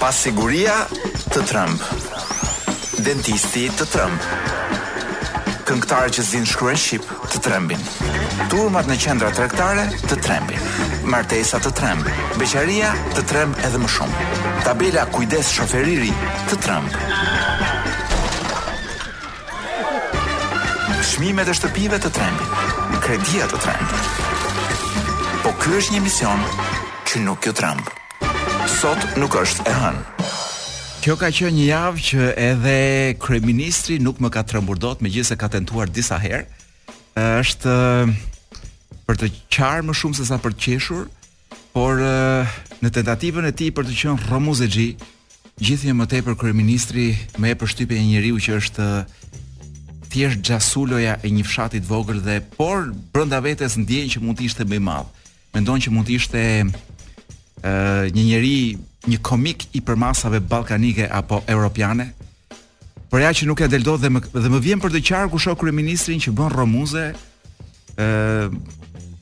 Pasiguria të tremb. Dentisti të tremb. Këngëtarët që s'dinë të shkruajnë shqip të trembin. Turmat në qendra tregtare të trembin. Martesa të tremb. Beqaria të tremb edhe më shumë. Tabela kujdes shofer i ri të tremb. Çmimet e shtëpive të trembin, kredia të tremb. Po ky është një emision që nuk ju tremb. Sot nuk është e hënë. Kjo ka qenë një javë që edhe kryeministri nuk më ka trembur dot, megjithëse ka tentuar disa herë. Është për të qarë më shumë se sa për të qeshur. Por në tentativën e tij për të qenë rromuzexhi, gjithnjë më tepër kryeministri më jep përshtypjen e një njeriu që është thjesht Xhasuloja e një fshati të vogël dhe por brenda vetes ndjen që mund të ishte më i madh. Mendon që mund të ishte ë një njeri, një komik i përmasave ballkanike apo europiane. Por ja që nuk ia del dot dhe më dhe më vjen për të qarë kur shoh kryeministrin që bën rromuze ë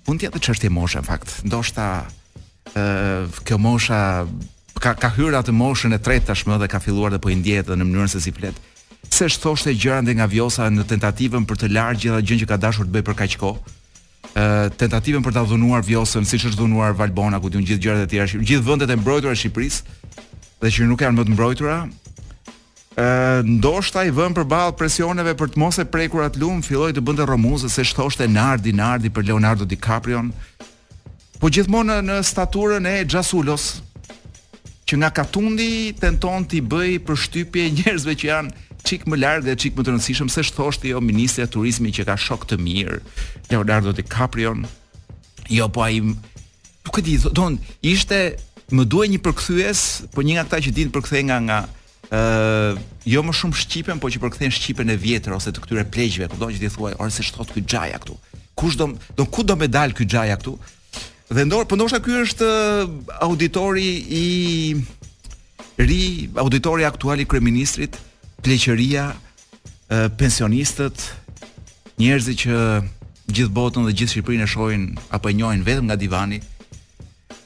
mund të jetë çështje moshe në fakt. Ndoshta ë kjo mosha ka ka hyrë atë moshën e tretë tashmë dhe ka filluar dhe po i ndjehet dhe në mënyrën se si flet. Seç thoshte gjëra andej nga Vjosa në tentativën për të larë gjithë atë gjë që ka dashur të bëjë për kaq kohë. tentativën për ta dhunuar Vjosën, siç është dhunuar Valbona, ku di unë gjithë gjërat e tjera, gjithë vendet e mbrojtura të Shqipërisë dhe që nuk janë më të mbrojtura. Ë ndoshta i vënë përballë presioneve për të mos e prekur atë lum, filloi të bënte rromuze, seç thoshte Nardi, Nardi për Leonardo DiCaprion. Po gjithmonë në staturën e Xhasulos, që nga katundi tenton t'i bëjë përshtypje njerëzve që janë çik më lart dhe çik më të rëndësishëm seç thoshte, jo ministri i turizmit që ka shok të mirë, Leonardo DiCaprion. Jo po ai nuk e di, domethënë ishte më duhej një përkthyes, po një nga këta që din përkthejnë nga nga ë jo më shumë shqipen, po që përkthejnë shqipen e vjetër ose të këtyre pleqve, kupton që t'i thuash, ore se ç'thot ky xhaja këtu. Ku do, do ku do me dal ky xhaja këtu? Dhe ndor, po ndoshta ky është auditori i ri, auditori aktual i kryeministrit, pleqëria, pensionistët, njerëzit që gjithë botën dhe gjithë Shqipërinë e shohin apo e njohin vetëm nga divani.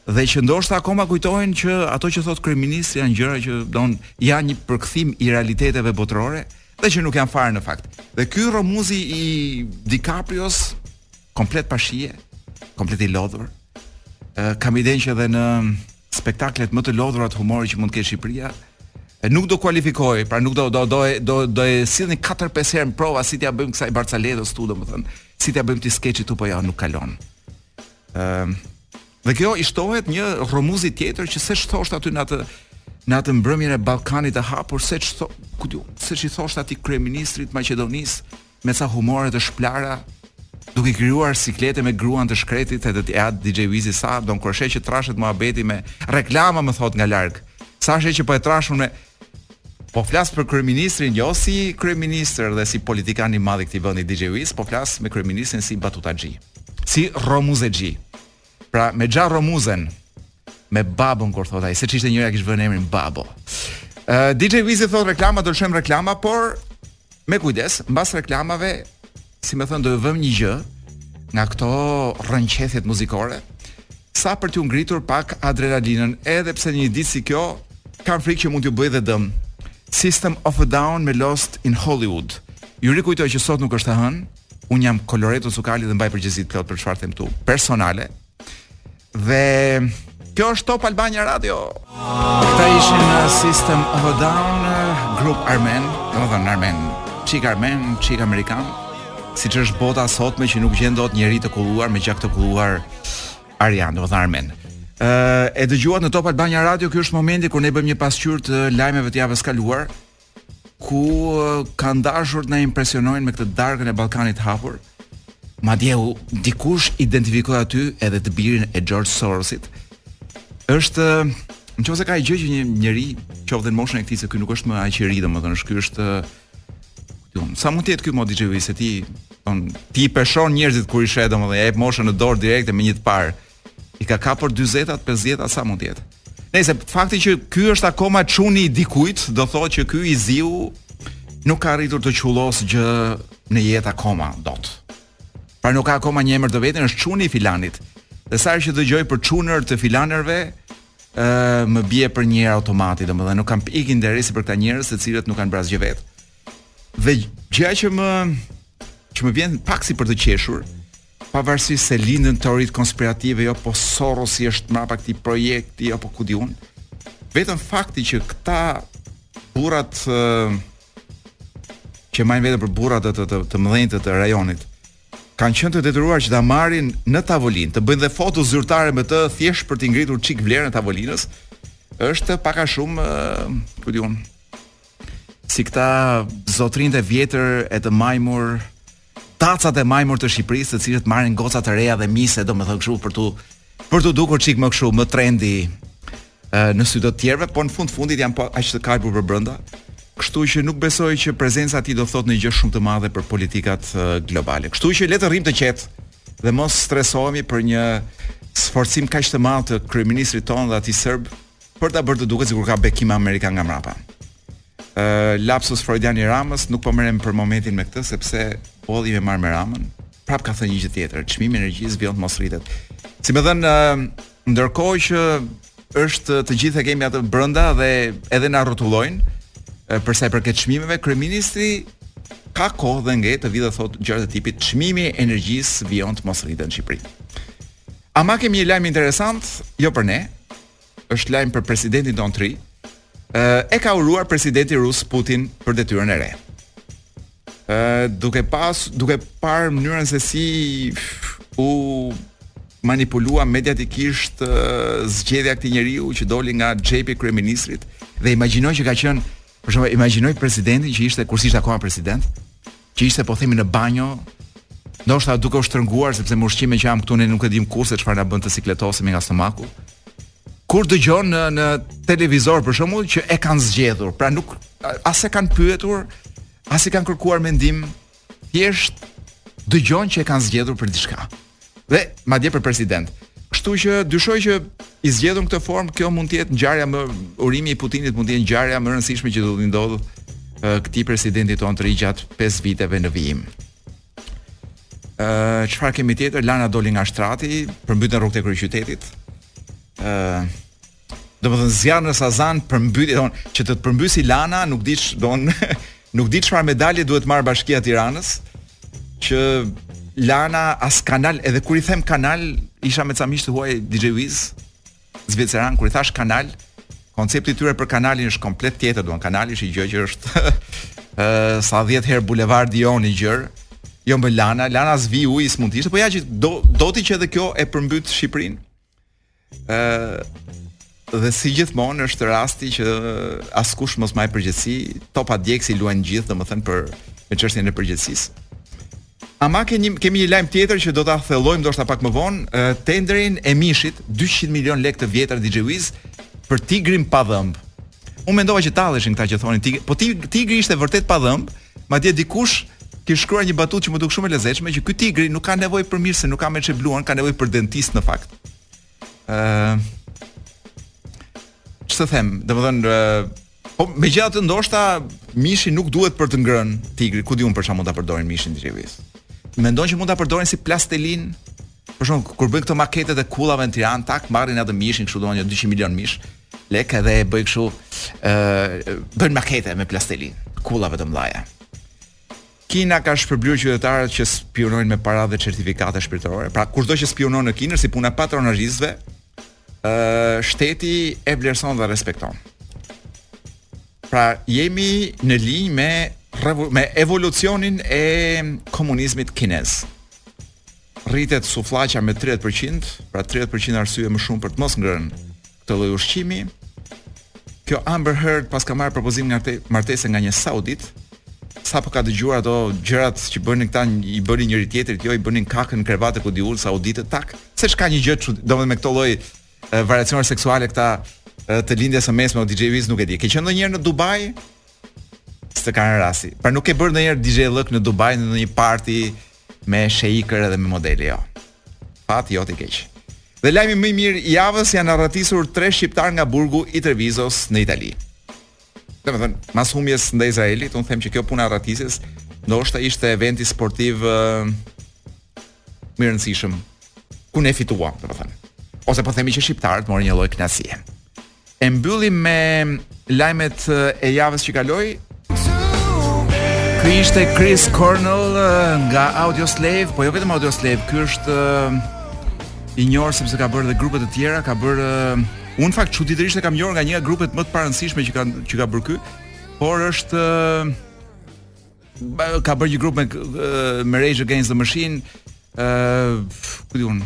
dhe që ndoshta akoma kujtojnë që ato që thot kryeministri janë gjëra që don janë një përkthim i realiteteve botërore dhe që nuk janë fare në fakt. Dhe ky rromuzi i DiCaprios komplet pa shije, komplet i lodhur. Ë kam idenë që edhe në spektaklet më të lodhura të humorit që mund të ketë Shqipëria, e nuk do kualifikohej, pra nuk do do do do do e sillni 4-5 herë në prova si t'ia bëjmë kësaj barcaletës tu, domethënë, si t'ia bëjmë këtij skeçit tu po ja nuk kalon. Ëm uh, dhe kjo i shtohet një rromuzi tjetër që seç thoshte aty në atë në atë mbrëmjen e Ballkanit të hapur se ç'tho, ku di unë, se ç'i thoshte atij kryeministrit Maqedonisë me ca humore të shplara duke krijuar siklete me gruan të shkretit edhe të atë DJ Wizi sa don kur sheh që trashet muhabeti me reklama më thot nga larg. Sa sheh që po e trash unë me Po flas për kryeministrin jo si kryeministër dhe si politikan i madh i këtij vendi DJ Wiz, po flas me kryeministrin si Batutaxhi. Si Romuzexhi. Pra me Xha Romuzen, me babon kur thotë ai, seç ishte njëra kish vënë emrin Babo. Uh, DJ Wizi thotë reklama, do lëshojmë reklama, por Me kujdes, mbas reklamave, si me thënë do ju vëmë një gjë nga këto rrënqethjet muzikore, sa për t'ju ngritur pak adrenalinën, edhe pse një ditë si kjo kam frikë që mund t'ju bëjë dhe dëm. System of a Down me Lost in Hollywood. Ju rikujtoj që sot nuk është e hënë, un jam Koloreto Cukali dhe mbaj përgjegjësitë plot për çfarë them këtu, personale. Dhe kjo është Top Albania Radio. Këta ishin uh, System of a Down, uh, grup armen, domethënë armen, çik armen, çik amerikan. Siç është bota e sotme që nuk gjen dot njerëz të kulluar me gjak të kulluar arian, domethënë armen. Ë uh, e dëgjuat në Top Albania Radio, ky është momenti kur ne bëjmë një pasqyrë të lajmeve të javës kaluar. ku kanë dashur të na impresionojnë me këtë darkën e Ballkanit të hapur. Madje u dikush identifikoi aty edhe të birin e George Sorosit. Është nëse ka gjë që një njeri qoftë në moshën e këtij se ky nuk është më aq i ri domethënë, ky është um, sa mund të jetë ky mo DJ se ti on ti i peshon njerëzit kur i sheh domethënë, ja jep moshën në dorë direkte me një të parë. I ka kapur 40-at, 50-at sa mund të jetë. Nëse fakti që ky është akoma çuni i dikujt, do thotë që ky i ziu nuk ka arritur të qullos gjë në jetë akoma dot. Pra nuk ka akoma një emër të vetën, është çuni i filanit. Dhe sa herë që dëgjoj për çunër të filanerve, ë më bie përnjëherë automati, domethënë nuk kam ik interesi për këta njerëz të cilët nuk kanë bërë asgjë vetë. Dhe gjëja që më që më vjen pak si për të qeshur, Pavarësisht se lindën teoritë konspirative, jo po Sorrosi është mbrapa këtij projekti, jo po ku di unë. Vetëm fakti që këta burrat që mbajnë veten për burrat të të, të, të mëdhenjtë, të rajonit kanë qenë të detyruar që ta marrin në tavolinë, të bëjnë dhe foto zyrtare me të thjesht për të ngritur çik vlerën e tavolinës, është pak a shumë, ku di unë, si këta zotrinjtë e vjetër e të majmur Tacat e majmur të Shqipërisë, të cilët marrin goca të reja dhe mise, domethënë kështu për t'u për t'u dukur çik më kështu, më trendi në sy të të tjerëve, por në fund fundit janë po aq të kalbur përbrenda. Kështu që nuk besoj që prezenca e tij do thotë një gjë shumë të madhe për politikat globale. Kështu që le të rrim të qetë dhe mos stresohemi për një sforcim kaq të madh të kryeministrit tonë dhe atij serb për ta bërë të duket sikur ka bekim amerikan nga mbrapa. Lapsus Freudian i Ramës, nuk po merrem për momentin me këtë sepse po dhe me u marrë me Ramën, prap ka thënë një gjë tjetër, çmimi i energjisë vijon të mos rritet. Si me thënë, ndërkohë që është të gjithë e kemi atë brenda dhe edhe na rrotullojnë për sa i përket çmimeve, kryeministri ka kohë dhe nge të vijë dhe thotë gjëra të tipit çmimi i energjisë vijon të mos rritet në Shqipëri. Ama kemi një lajm interesant, jo për ne, është lajm për presidentin tonë të ri, e ka uruar presidenti rus Putin për detyrën e re. Ë duke pas duke parë mënyrën se si u manipulua mediatikisht zgjedhja e këtij njeriu që doli nga xhepi i kryeministrit dhe imagjinoj që ka qenë Për shembull, imagjinoj presidentin që ishte kur s'ishte akoma president, që ishte po themi në banjo, ndoshta duke u shtrënguar sepse me ushqime që hamë këtu ne nuk e dimë kurrë se çfarë na bën të sikletosemi nga stomaku. Kur dëgjon në në televizor për shembull që e kanë zgjedhur, pra nuk as e kanë pyetur, as i kanë kërkuar mendim, thjesht dëgjon që e kanë zgjedhur për diçka. Dhe madje për president. Kështu që dyshoj që i zgjedhur në këtë formë, kjo mund të jetë ngjarja më urimi i Putinit mund të jetë ngjarja më e rëndësishme që do t'i ndodhë këtij presidenti tonë të ri gjatë 5 viteve në vijim. Ëh, çfarë kemi tjetër? Lana doli nga shtrati, përmbyten rrugët e kryeqytetit. Ëh, Domethënë zjarr në Sazan, përmbytje, domethënë që të të përmbysi Lana, nuk di ç'don, nuk di çfarë medalje duhet të marrë Bashkia e Tiranës që Lana as kanal, edhe kur i them kanal, isha me ca miq të huaj DJ Wiz, Zviceran kur i thash kanal, koncepti i tyre për kanalin është komplet tjetër, domethënë kanali është një gjë që është ë sa 10 herë bulevardi jonë i gjerë. Jo më Lana, Lana as vijë uji s'mund të ishte, po ja që do do ti që edhe kjo e përmbyt Shqipërinë. Ëh dhe si gjithmonë është rasti që askush mos maj përgjegjësi, topa djegësi luajnë gjithë, domethënë për me çështjen e përgjegjësisë. Ama ke një, kemi një lajm tjetër që do ta thellojmë ndoshta pak më vonë, tenderin e mishit, 200 milion lekë të vjetra DJ Wiz për tigrin pa dhëmb. Unë mendova që talleshin këta që thonin tigri, po tigri ishte vërtet pa dhëmb, Madje dikush kish shkruar një batutë që më duk shumë e lezetshme që ky tigri nuk ka nevojë për mish se nuk ka me çe bluan, ka nevojë për dentist në fakt. Ë uh, Ç'të them, domethënë uh, Po megjithatë ndoshta mishi nuk duhet për të ngrënë tigri, ku di unë për çfarë mund ta përdorin mishin DJ Wiz. Mendon që mund ta përdorin si plastelin? Për shkak kur bëjnë këto maketet e kullave në Tiranë, tak marrin atë mishin, kështu domethënë 200 milion mish, Lek edhe e bëjn kështu ë uh, bëjn makete me plastelin, kullave të mëdha. Kina ka shpërblyer qytetarët që spiunojnë me para dhe certifikate shpirtërore. Pra kushdo që spiunon në Kinë si puna patronazhistëve, ë uh, shteti e vlerëson dhe respekton. Pra jemi në linjë me me evolucionin e komunizmit kinez. Rritet sufllaqja me tridhjetë për qind, pra tridhjetë për qind arsye më shumë për të mos ngrënë këtë lloj ushqimi. Kjo Amber Heard paska marrë propozim nga martese nga një saudit, sapo ka dëgjuar ato gjërat që bënin këta i bënin njëri tjetrit, jo i bënin kakën në krevate ku diun sauditët tak, se ç'kan një gjë çudi, domethënë me këto lloj variacione seksuale këta të lindjes së mesme o DJ Wiz nuk e di. Ke qenë ndonjëherë në Dubai? S'të ka rën rasti. Pra nuk ke bërë ndonjëherë DJ-llëk në Dubai në ndonjë party me sheikër edhe me modele jo. Fat jot i keq. Dhe lajmi më i mirë i javës janë arratisur tre shqiptar nga burgu i Trevizos në Itali. Domethënë, mas humbjes ndaj Izraelit, un them që kjo puna e arratisjes ndoshta ishte eventi sportiv uh, më i rëndësishëm ku ne fituam, domethënë. Ose po themi që shqiptarët morën një lloj kënaqësie. E mbyllim me lajmet e javës që kaloi. Ky ishte Chris Cornell nga Audio Slave, po jo vetëm Audio Slave, ky është i njohur sepse ka bërë dhe grupe të tjera, ka bërë unë n'fakt çuditërisht e kam njohur nga një nga grupet më të parëndësishme që kanë që ka bërë ky, por është ka bërë një grup me me Rage Against the Machine, ë uh, ku diun,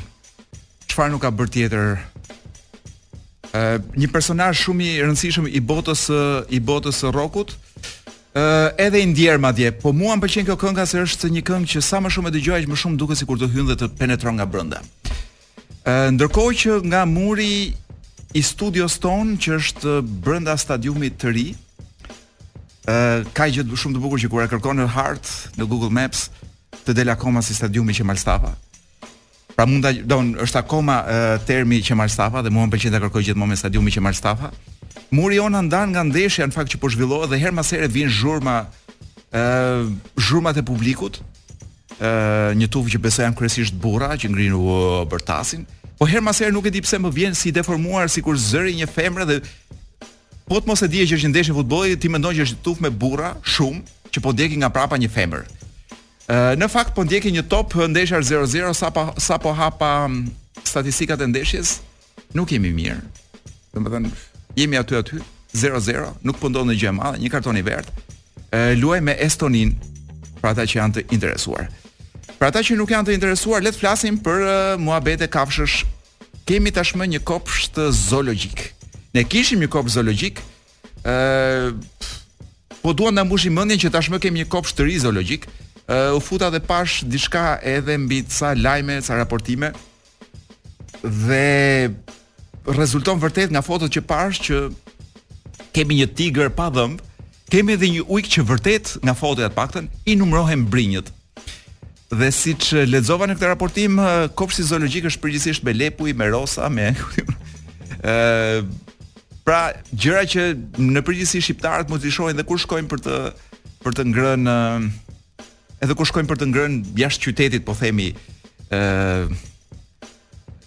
Çfarë nuk ka bërë tjetër? Ë një personazh shumë i rëndësishëm i botës së i botës së rockut. Ë edhe i ndjer madje, po mua më pëlqen kjo kënga se është një këngë që sa më shumë e dëgjoj aq më shumë duket sikur të hyn dhe të penetron nga brenda. Ë ndërkohë që nga muri i studios ton që është brenda stadiumit të ri, ë ka një gjë shumë të bukur që kur e kërkon në hartë në Google Maps të del akoma si stadiumi Qemal Stafa. Pra mund ta don, është akoma uh, termi i Qemal Stafa dhe mua më pëlqen ta kërkoj gjithmonë me stadiumi Qemal Stafa. Muri na ndan nga ndeshja në fakt që po zhvillohet dhe herë mas here vin zhurma ë uh, zhurmat e publikut. ë uh, një tufë që besoj janë kryesisht burra që ngrihen u bërtasin. Po herë mas herë nuk e di pse më vjen si deformuar sikur zëri një femre dhe po të mos e dije që është një ndeshje futbolli, ti mendon që është tufë me burra shumë që po ndjekin nga prapa një femër. Në fakt po ndjekin një top ndeshja është 0-0 sa pa, sa po hapa statistikat e ndeshjes, nuk jemi mirë. Domethënë jemi aty aty 0-0, nuk po ndodh ndonjë gjë e madhe, një karton i verdhë. Luajmë me Estoninë për ata që janë të interesuar. Për ata që nuk janë të interesuar, le të flasim për uh, muhabete kafshësh. Kemi tashmë një kopsht zoologjik. Ne kishim një kopsht zoologjik, Ëh, po duan të na mbushin mendjen që tashmë kemi një kopsht të ri zoologjik. Ëh, u futa dhe pashë diçka edhe mbi ca lajme, ca raportime. Dhe rezulton vërtet nga fotot që pashë që kemi një tigër pa dhëmbë, kemi edhe një ujk që vërtet nga fotot të paktën i numërohen brinjët. Dhe siç lexova në këtë raportim, kopshti zoologjik është përgjithsisht me lepuj, me rosa, me ë pra gjëra që në përgjithësi shqiptarët mund t'i shohin dhe kur shkojnë për të për të ngrënë edhe kur shkojmë për të ngrënë jashtë qytetit, po themi ë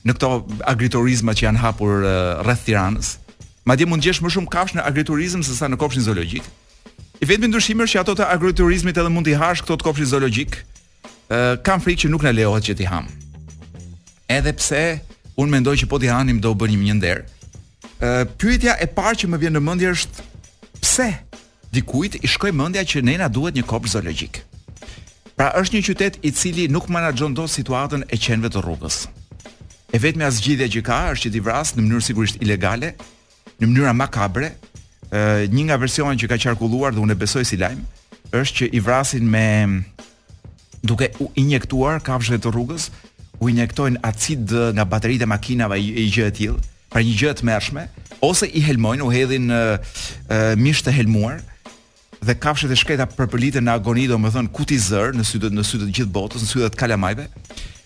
në këto agriturizma që janë hapur rreth Tiranës. Madje mund të gjesh më shumë kafshë në agriturizëm sesa në kopshtin zoologjik. Ë I vetmi ndryshim është që ato të agroturizmit edhe mund t'i hash këto të kopshit zoologjik. Ë kam frikë që nuk na lejohet që t'i hamë. Edhe pse unë mendoj që po t'i hanim do u bënim një nder. Ë pyetja e parë që më vjen në mendje është pse dikujt i shkoi mendja që ne na duhet një kopsht zoologjik. Pra është një qytet i cili nuk menaxhon dot situatën e qenve të rrugës. E vetmja zgjidhje që ka është që t'i vrasë në mënyrë sigurisht ilegale, në mënyra makabre, ë një nga versionet që ka qarkulluar dhe unë e besoj si lajm, është që i vrasin me duke u injektuar kafshëve të rrugës, u injektojnë acid nga bateritë e makinave e gjë e tillë, pra një gjë e tmerrshme, ose i helmojnë, u hedhin ë mish të helmuar dhe kafshët e shkreta përpëliten në agoni, domethënë ku t'i zërë në sy të në sy të gjithë botës, në sy të kalamajve.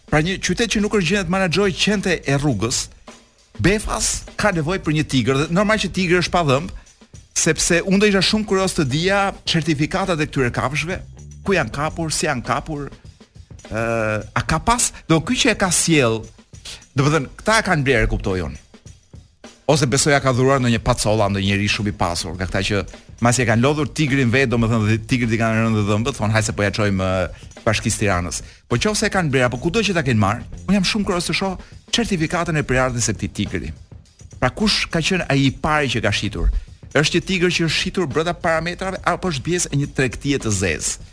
Pra një qytet që nuk është në gjendje të menaxhojë qentë e rrugës, Befas ka nevojë për një tigër dhe normal që tigri është pa dhëmbë, sepse unë do isha shumë kurioz të dija certifikatat e këtyre kafshëve, ku janë kapur, si janë kapur, ë uh, a ka pas, do ky që e ka sjellë, domethënë, këta e kanë blerë, kuptoj unë. Ose besoj ia ka dhuruar ndonjë Pacoll a, ndonjë njeri shumë i pasur, nga këta që mbasi e kanë lodhur tigrin vetë, domethënë tigrit i kanë rënë dhëmbët, thonë hajt se po ia çojmë bashkisë Tiranës. Po qoftë se e kanë blerë apo kudo që ta kenë marr, unë jam shumë kurioz të shoh certifikatën e prejardhjes së këtij tigri. Pra kush ka qenë ai i pari që e ka shitur? Është një tigër që është shitur brenda parametrave apo është pjesë e një tregtie të zezë?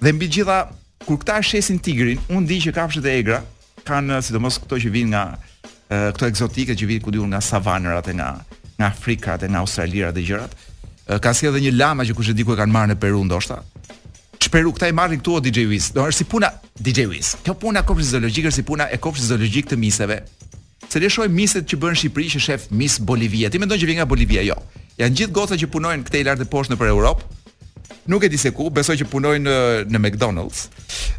Dhe mbi të gjitha, kur këta shesin tigrin, unë di që kafshët e egra kanë sidomos këto që vijnë nga këto ekzotike që vijnë ku diun nga savanat e nga nga Afrika dhe nga Australia dhe gjërat. Ka si edhe një lama që kush e di ku e kanë marrë në Peru ndoshta. Ç'peru këta i marrin këtu o DJ Wiz? Do është si puna DJ Wiz. Kjo puna e kopshtit zoologjik është si puna e kopshtit zoologjik të miseve. Se ne shohim miset që bëhen në Shqipëri që shef mis Bolivia. Ti mendon që vjen nga Bolivia? Jo. Janë gjithë goca që punojnë këtej lart e poshtë nëpër Europë. Nuk e di se ku, besoj që punojnë në, në McDonald's,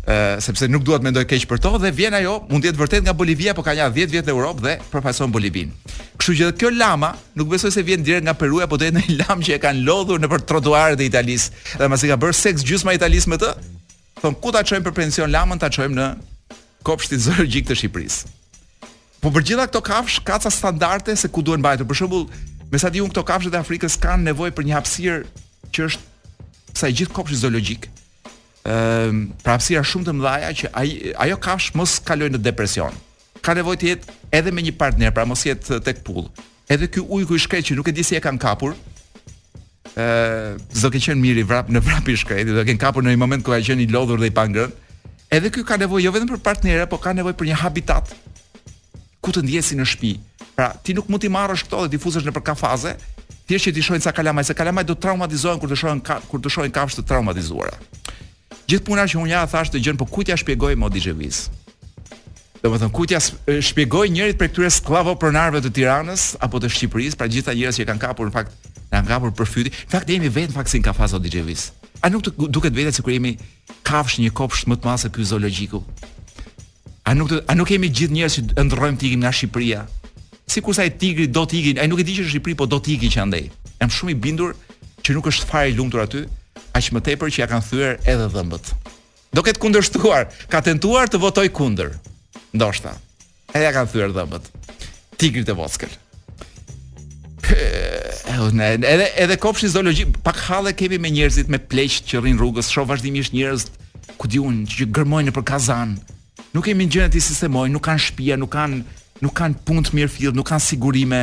ë sepse nuk dua të mendoj keq për to dhe vjen ajo, mund të jetë vërtet nga Bolivia, por ka nja 10 vjet në Europë dhe përfaqëson Bolivinë. Kështu që kjo lama Nuk besoj se vjen direkt nga Peruja, po do jetë ndonjë lam që e kanë lodhur nëpër trotuaret e Italisë. Dhe pasi ka bërë seks gjysma e Italisë me të, thon ku ta çojmë për pension lamën, ta çojmë në kopshtin zoologjik të Shqipërisë. Po për të gjitha këto kafsh ka ca standarde se ku duhen mbajtur. Për shembull, me sa di un këto kafshët e Afrikës kanë nevojë për një hapësirë që është sa i gjithë kopshti zoologjik. Ëm, pra hapësira shumë të mëdha që ai ajo kafsh mos kalojë në depresion. ka nevojë të jetë edhe me një partner, pra mos jetë tek pull. Edhe ky ujku i shkretë që nuk e di si e kanë kapur, ë s'do ketë qenë mirë me vrap në vrap i shkretë, do ta kenë kapur në një moment ku ka qenë i lodhur dhe i pangrën. Edhe ky ka nevojë jo vetëm për partnere, por ka nevojë për një habitat ku të ndihet si në shtëpi. Pra, ti nuk mund t'i marrësh këto dhe t'i fusësh nëpër kafaze, thjesht që t'i shohin ca kalamaj, se kalamajtë do të traumatizohen kur të shohin kur të shohin kafshë të traumatizuara. Gjithë puna që unë ja thash të gjën, po kujt ja shpjegoj mo DJ Wiz? Domethën kujt ja shpjegoj njërit prej këtyre skllavopronarëve të Tiranës apo të Shqipërisë, pra gjithë ata njerëz që kanë kapur në fakt, kanë kapur për fyti. Në fakt jemi vetë në fakt si në kafaz o DJ Wiz. A nuk të duket vetja sikur jemi kafsh në një kopsht më të madh se ky zoologjiku? A nuk të, a nuk jemi gjithë njerëz që ëndrrojmë të ikim nga Shqipëria? Sikur se ai tigri do të iki, ai nuk e di që është në Shqipëri, po do të iki që andej. Jam shumë i bindur që nuk është fare i lumtur aty, aq më tepër që ja kanë thyer edhe dhëmbët. Do ketë kundërshtuar, ka tentuar të votoj kundër. Ndoshta. Edhe ja kanë thyer dhëmbët. Tigrit të vockël. edhe edhe kopshtin zoologjik pak halle kemi me njerëzit me pleqt që rrin rrugës shoh vazhdimisht njerëz ku diun që gërmojnë nëpër kazan nuk kemi gjë t'i sistemojmë nuk kanë shtëpia nuk kanë nuk kanë punë të mirëfilltë nuk kanë sigurime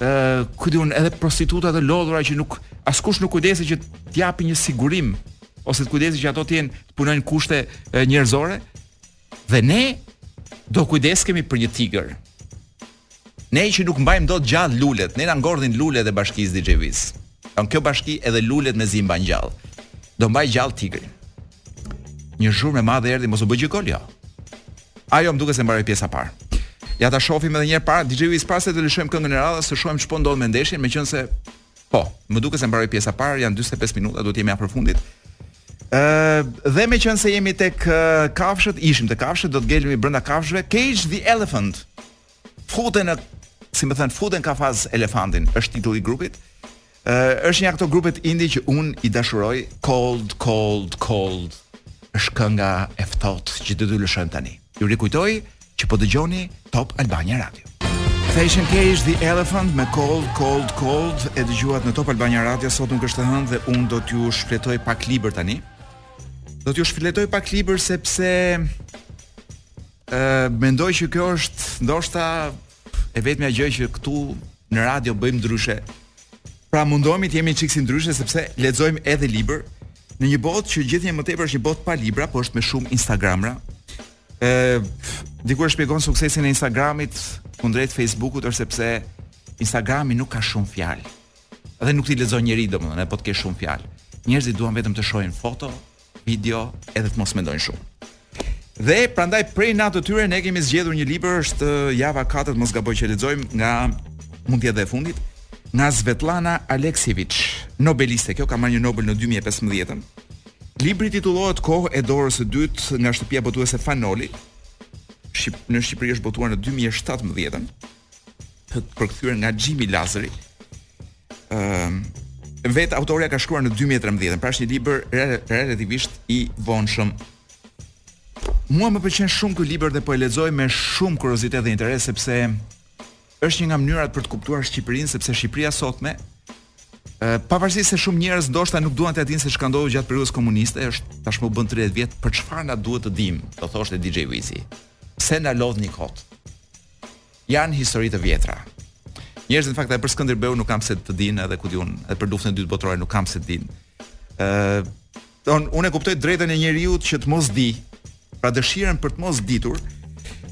ë ku diun edhe prostituta të lodhura që nuk askush nuk kujdeset që t'u japi një sigurim ose të kujdeset që ato të jenë të punojnë në kushte njerëzore Dhe ne do kujdeskemi për një tigër. Ne që nuk mbajmë dot gjallë lulet, ne na ngordhin lulet e bashkisë DJ Wiz. Në kjo bashki edhe lulet me zi mban gjallë. Do mbajë gjallë tigrin. Një zhurmë e madhe erdhi, mos u bë gjë gol jo. Ajo më duket se mbaroi pjesa parë. Ja ta shohim edhe një herë para DJ Wiz para se të lëshojmë këngën e radhës, të shohim ç'po ndodh me ndeshjen, meqense Po, më duket se mbaroi pjesa parë, janë 45 minuta, duhet të jemi afër fundit. Ë dhe me qënë se jemi tek kafshët, ishim te kafshët, do të ngelemi brenda kafshëve. Cage the Elephant. Futeni në si më thënë, futeni në kafaz elefantin, është titulli i grupit. Ë është një nga ato grupet indie që unë i dashuroj, Cold, Cold, Cold. Është kënga e ftohtë që do të lëshojmë tani. Ju rikujtoj, që po dëgjoni Top Albania Radio. Station Cage The Elephant me Cold Cold Cold e dëgjuat në Top Albania Radio sot nuk është e hënë dhe unë do t'ju shfletoj pak libër tani. Do t'ju shfletoj pak libër sepse ë mendoj që kjo është ndoshta e vetmja gjë që këtu në radio bëjmë ndryshe. Pra mundohemi të jemi çik si ndryshe sepse lexojmë edhe libër në një botë që gjithnjë më tepër është një botë pa libra, por është me shumë Instagramra, Ë diku e shpjegon suksesin e Instagramit kundrejt Facebookut është sepse Instagrami nuk ka shumë fjalë. Dhe nuk t'i lexon njeri domethënë, po të ke shumë fjalë. Njerëzit duan vetëm të shohin foto, video, edhe të mos mendojnë shumë. Dhe prandaj për inat të tyre ne kemi zgjedhur një libër është uh, java e katërt mos gaboj që lexojmë nga mund të jetë dhe e fundit nga Svetlana Aleksieviç, nobeliste. Kjo ka marrë një Nobel në 2015-ën. Libri titullohet Kohë e dorës së dytë nga shtëpia botuese Fan Noli. Shqip në Shqipëri është botuar në 2017-ën. Përkthyer nga Xhimi Lazri. Ëm uh, vetë autorja e ka shkruar në 2013-ën, pra është një libër relativisht i vonshëm. Mua më pëlqen shumë ky libër dhe po e lexoj me shumë kuriozitet dhe interes sepse është një nga mënyrat për të kuptuar Shqipërinë sepse Shqipëria e sotme ë pavarësisht se shumë njerëz ndoshta nuk duan ta dinë se ç'ka ndodhur gjatë periudhës komuniste, është tashmë u bënë 30 vjet për çfarë na duhet të dimë, do thoshte DJ Wizi. Pse na lodhni kot? Janë histori të vjetra. Njerëzit në fakt edhe për Skënderbeun nuk kanë pse të dinë edhe ku di unë, edhe për luftën e dytë botërore nuk kanë pse të dinë. ë Don, unë e kuptoj të drejtën e njeriut që të mos dijë, pra dëshirën për të mos ditur,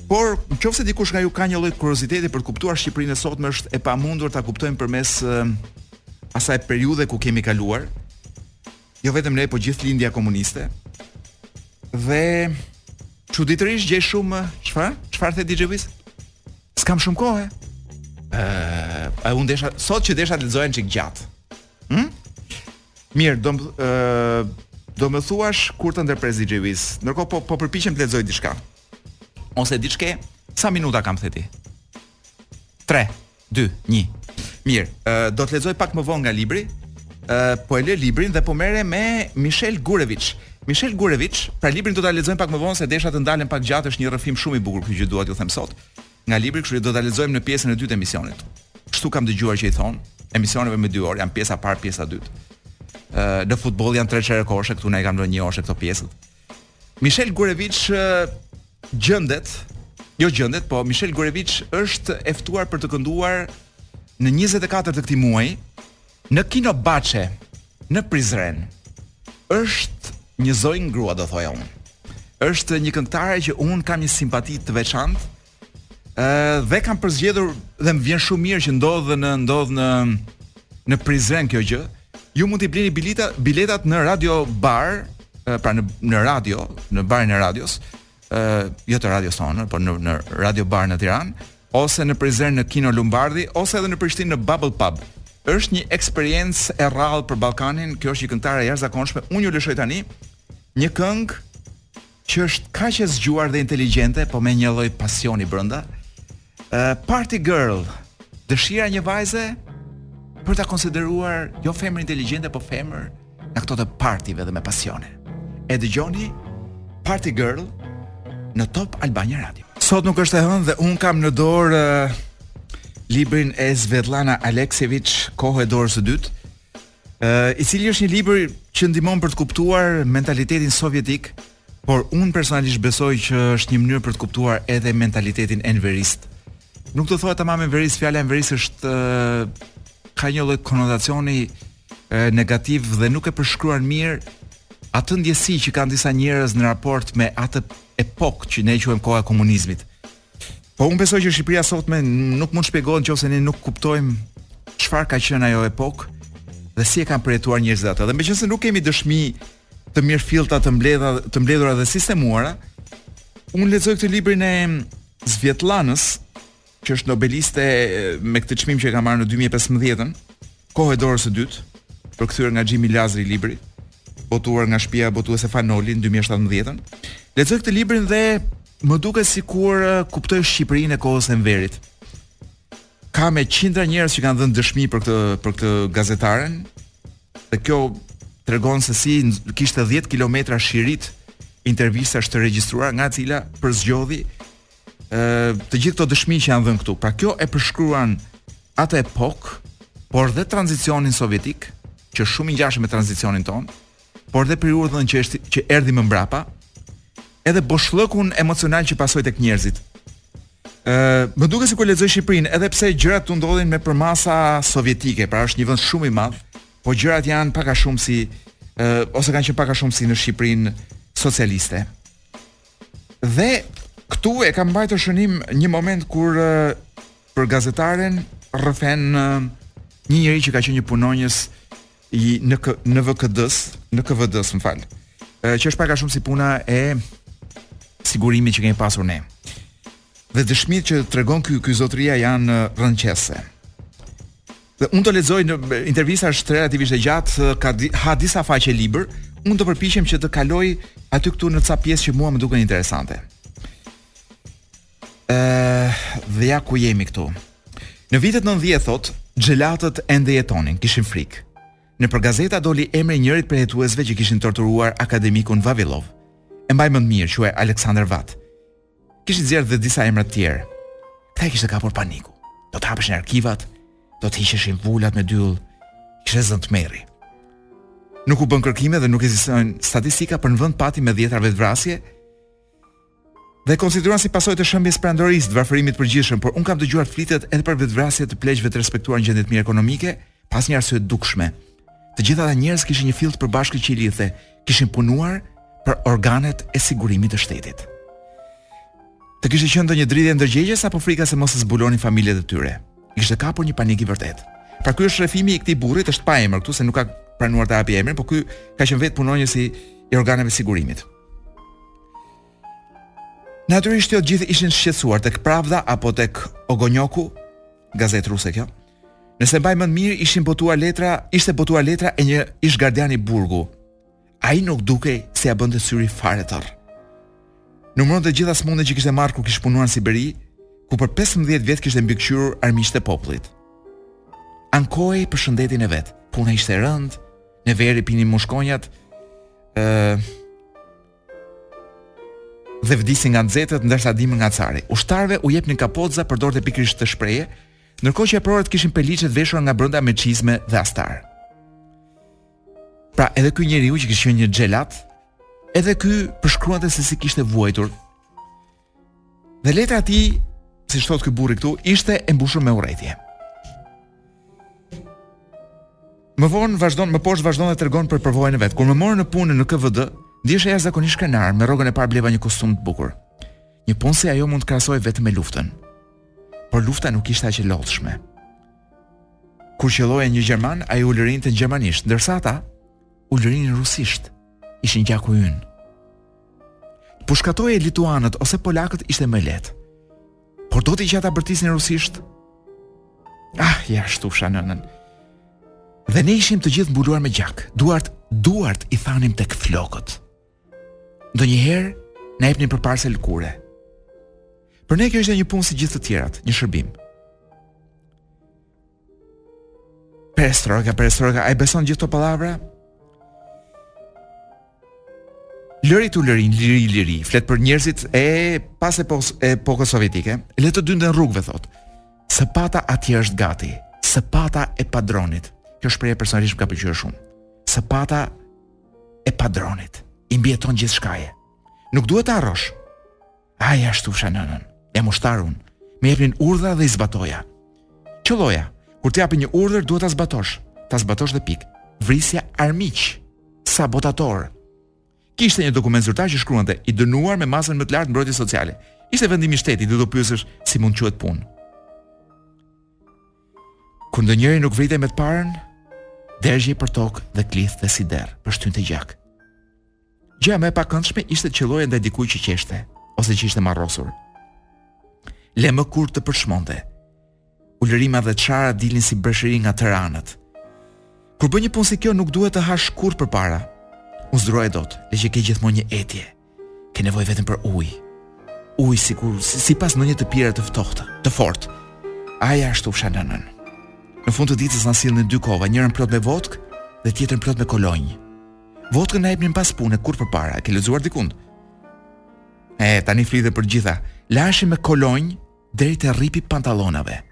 por në qoftë se dikush nga ju ka një lloj kurioziteti për të kuptuar Shqipërinë e sotme është e pamundur ta kuptojmë përmes asaj periudhe ku kemi kaluar. Jo vetëm ne, po gjithë lindja komuniste. Dhe çuditërisht gjej shumë çfarë? Çfarë the DJ Wiz? S'kam shumë kohë. Ëh, uh, unë desha sot që desha të lexoja çik gjatë. Hm? Mirë, do ë do më thuash kur të ndërpres DJ Wiz. Ndërkohë po po përpiqem të lexoj diçka. Ose diçke, sa minuta kam theti? 3, 2, 1. Mirë, ë do të lexoj pak më vonë nga libri. ë po e lë librin dhe po merrem me Michel Gurevic. Michel Gurevic, pra librin do ta lexojmë pak më vonë se desha të ndalem pak gjatë, është një rrëfim shumë i bukur ky që dua t'ju them sot. Nga libri, kështu që do ta lexojmë në pjesën e dytë të emisionit. Kështu kam dëgjuar që i thonë emisioneve me 2 orë, janë pjesa parë, pjesa dytë. Ë në futboll janë tre çerek orëshe, këtu na i kanë vënë një orëshe këto pjesët. Michel Gurevic gjendet, jo gjendet, po Michel Gurevic është e ftuar për të kënduar në 24 të këtij muaji, Në Kino Baçe, në Prizren, është një zonjë grua, do thoja unë. Është një këngëtare që unë kam një simpati të veçantë. ë dhe kam përzgjedhur dhe më vjen shumë mirë që ndodh në ndodh në në Prizren kjo gjë. Ju mund t'i blini bileta, biletat në Radio Bar, pra në në radio, në barin e radios, ë jo të radios sonë, por në në Radio Bar në Tiranë, ose në Prizren në Kino Lumbardhi, ose edhe në Prishtinë në Bubble Pub. Është një eksperiencë e rrallë për Ballkanin, kjo është një këngëtare e jashtëzakonshme. Unë ju lëshoj tani një këngë që është kaq e zgjuar dhe inteligjente, po me një lloj pasioni brenda. Uh, party girl, dëshira një vajze për ta konsideruar jo femër inteligjente, po femër në këto të partive dhe me pasione. E dëgjoni Party Girl në Top Albania Radio. Sot nuk është e hënë dhe unë kam në dorë uh, librin e Svetlana Aleksieviç, Kohë e dorës së dytë. Uh, i cili është një libër që ndihmon për të kuptuar mentalitetin sovjetik Por unë personalisht besoj që është një mënyrë për të kuptuar edhe mentalitetin enverist. Nuk do thoja tamam enverist, fjala enverist është ka një lloj konotacioni negativ dhe nuk e përshkruan mirë atë ndjesi që kanë disa njerëz në raport me atë epokë që ne e quajmë koha e komunizmit. Po unë besoj që Shqipëria sot më nuk mund të shpjegohet nëse ne nuk kuptojmë çfarë ka qenë ajo epokë dhe si e kanë përjetuar njerëzit atë. Dhe meqenëse nuk kemi dëshmi të mirëfillta, të mbledha, të mbledhura dhe sistemuara. Unë lexoj këtë librin e Svetlanës, që është nobeliste me këtë çmim që e ka marrë në 2015-ën, kohë e dorës së dytë, përkthyer nga Xhimi Lazri libri, botuar nga shtëpia botuese Fan Noli në 2017-ën. Lexoj këtë librin dhe më duket sikur kuptoj Shqipërinë e kohës së Enverit. Ka me qindra njerëz që kanë dhënë dëshmi për këtë për këtë gazetaren, Dhe kjo tregon se si kishte 10 kilometra shirit intervistash të regjistruara nga e cila përzgjodhi ë të gjithë këto dëshmi që janë dhënë këtu. Pra kjo e përshkruan atë epokë, por dhe tranzicionin sovjetik, që është shumë i ngjashëm me tranzicionin tonë, por dhe periudhën që është që erdhi më mbrapa, edhe boshllëkun emocional që pasoi tek njerëzit. Ë, më duket sikur lexoj Shqipërinë, edhe pse gjërat këtu ndodhin me përmasa sovjetike, pra është një vend shumë i madh, po gjërat janë pak a shumë si ë ose kanë qenë pak a shumë si në Shqipërinë socialiste. Dhe këtu e kam mbajtur shënim një moment kur ë, për gazetaren rrëfen ë, një njeri që ka qenë një punonjës i NK, NVKD-s, NKVD-s, më fal. Ë që është pak a shumë si puna e sigurimit që kemi pasur ne. Dhe dëshmitë që tregon ky ky zotëria janë rrënqethëse. Dhe unë do të lexoj ë intervista është relativisht e gjatë, ka di, ha disa faqe libër, unë do të përpiqem që të kaloj aty këtu në ca pjesë që mua më duken interesante. Ëh, dhe ja ku jemi këtu. Në vitet 90 thotë, xhelatët ende jetonin, kishin frikë. Nëpër gazeta doli emri i njërit prej hetuesve që kishin torturuar akademikun Vavilov. E mbaj mend mirë, quhej Aleksandër Vat. Kishin nxjerrë dhe disa emra të tjerë. Këta i kishte kapur paniku. Do të hapeshin arkivat, do të hiqeshin vulat me dyll. I kishte zënë tmerri. Nuk u bënë kërkime dhe nuk ekzistojnë statistika por në vend pati me dhjetëra vetëvrasje, Dhe e konsideruan si pasojë të shembjes së perandorisë, të varfërimit të përgjithshëm, por unë kam dëgjuar të flitet edhe për vetëvrasje të pleqve të respektuar në gjendje të mirë ekonomike, pa asnjë arsye të dukshme. Të gjithë ata njerëz kishin një fill të përbashkët që i lidhte, kishin punuar për organet e sigurimit të shtetit. Të kishte qenë ndonjë dridhje ndërgjegjes apo frika se mos të zbulonin familjet e tyre. I kishte kapur një panik i vërtetë. Pra ky është rrëfimi i këtij burrit, është pa emër këtu se nuk ka pranuar të japi emrin, por ky ka qenë vetë punonjës i, i organeve të sigurimit. Natyrisht jo të gjithë ishin shqetësuar tek Pravda apo tek Ogonjoku, gazetë ruse kjo. Nëse mbaj mend mirë, ishin botuar letra, ishte botuar letra e një ish gardiani burgu. Ai nuk dukej se ia bënte syri fare tërr. Numëronte të gjitha sëmundjet që kishte marrë kur kish punuar në Siberi, ku për 15 vjet kishte mbikëqyrur armiqtë e popullit. Ankohej për shëndetin e vet. Puna ishte e rëndë, Në verë i pinin mushkonjat ë dhe vdisnin nga të nxehtët ndërsa në dimër nga acari. Ushtarëve u jepnin kapotëza, përdorte pikërisht këtë shprehje, ndërkohë që eprorët kishin peliçe të veshura nga brenda me çizme dhe astar. Pra, edhe ky njeriu që kishte qenë një xhelat, edhe ky përshkruante se si kishte vuajtur. Dhe letra e tij, siç thotë ky burri këtu, ishte e mbushur me urrejtje. Më vonë vazhdon, më poshtë vazhdon dhe tregon për përvojën e vet. Kur më morën në punë në NKVD, ndihesha jashtëzakonisht krenar, me rrogën e parë bleva një kostum të bukur. Një punë si ajo mund të krahasohej vetëm me luftën. Por lufta nuk ishte aq e lodhshme. Kur qëlloje një gjerman, ai ulërinte në gjermanisht, ndërsa ata ulërinin rusisht. ishin gjaku ynë. Pushkatoje lituanët ose polakët ishte më e lehtë. Por do ti që ata bërtisnin rusisht? Ah, ia ashtufsha nënën. Dhe ne ishim të gjithë mbuluar me gjak. Duart, duart i thanim tek flokët. Ndonjëherë na jepnin përparëse lëkure. Për ne kjo ishte një punë si gjithë të tjerat, një shërbim. Perestroika, perestroika, a i beson gjithë këto pallavra? Lëri të ulërijnë, liri, liri, flet për njerëzit e pas, e pos, epokës sovjetike, le të dynden rrugëve, thotë. Sëpata atje është gati, sëpata e padronit. Kjo shprehje personalisht më ka pëlqyer shumë. Sëpata e padronit, i mbijeton gjithçkaje. Nuk duhet ta harrosh, Ah, ia ashtufsha nënën, jam ushtar unë. Më jepnin urdhra dhe i zbatoja. Qëlloja, kur të japin një urdhër duhet ta zbatosh, ta zbatosh dhe pikë. Vrisja armiq, sabotatorë. Kishte një dokument zyrtar që shkruante i dënuar me masën më të lartë mbrojtje sociale. Ishte vendimi i shtetit, do të pyesësh si mund të quhet punë. Kur ndonjëri nuk vritej me të parën, dërgjej përtokë dhe klithte si derr, pështynte gjak. Gjëja më e pakëndshme ishte të qëlloje ndaj dikujt që qeshte ose që ishte marrosur. Le më kur të përçmonte. Ulërima dhe të shara dilin si breshëri nga të dy anët. Kur bën një punë si kjo nuk duhet të hash kurrë përpara. Unë s'duroja dot, le që ke gjithmonë një etje. Ke nevojë vetëm për ujë. Ujë sikur si pas ndonjë të pire të ftohtë, të fortë. Ah, ia ashtufsha nënën. Në fund të ditës na sillnin dy kova, njërën plot me vodkë dhe tjetrën plot me kolonjë. Vodkën na jepnin pas pune kurrë përpara, e ke lexuar dikund. E tani flitet për të gjitha. Laheshin me kolonj deri te rripi i pantallonave.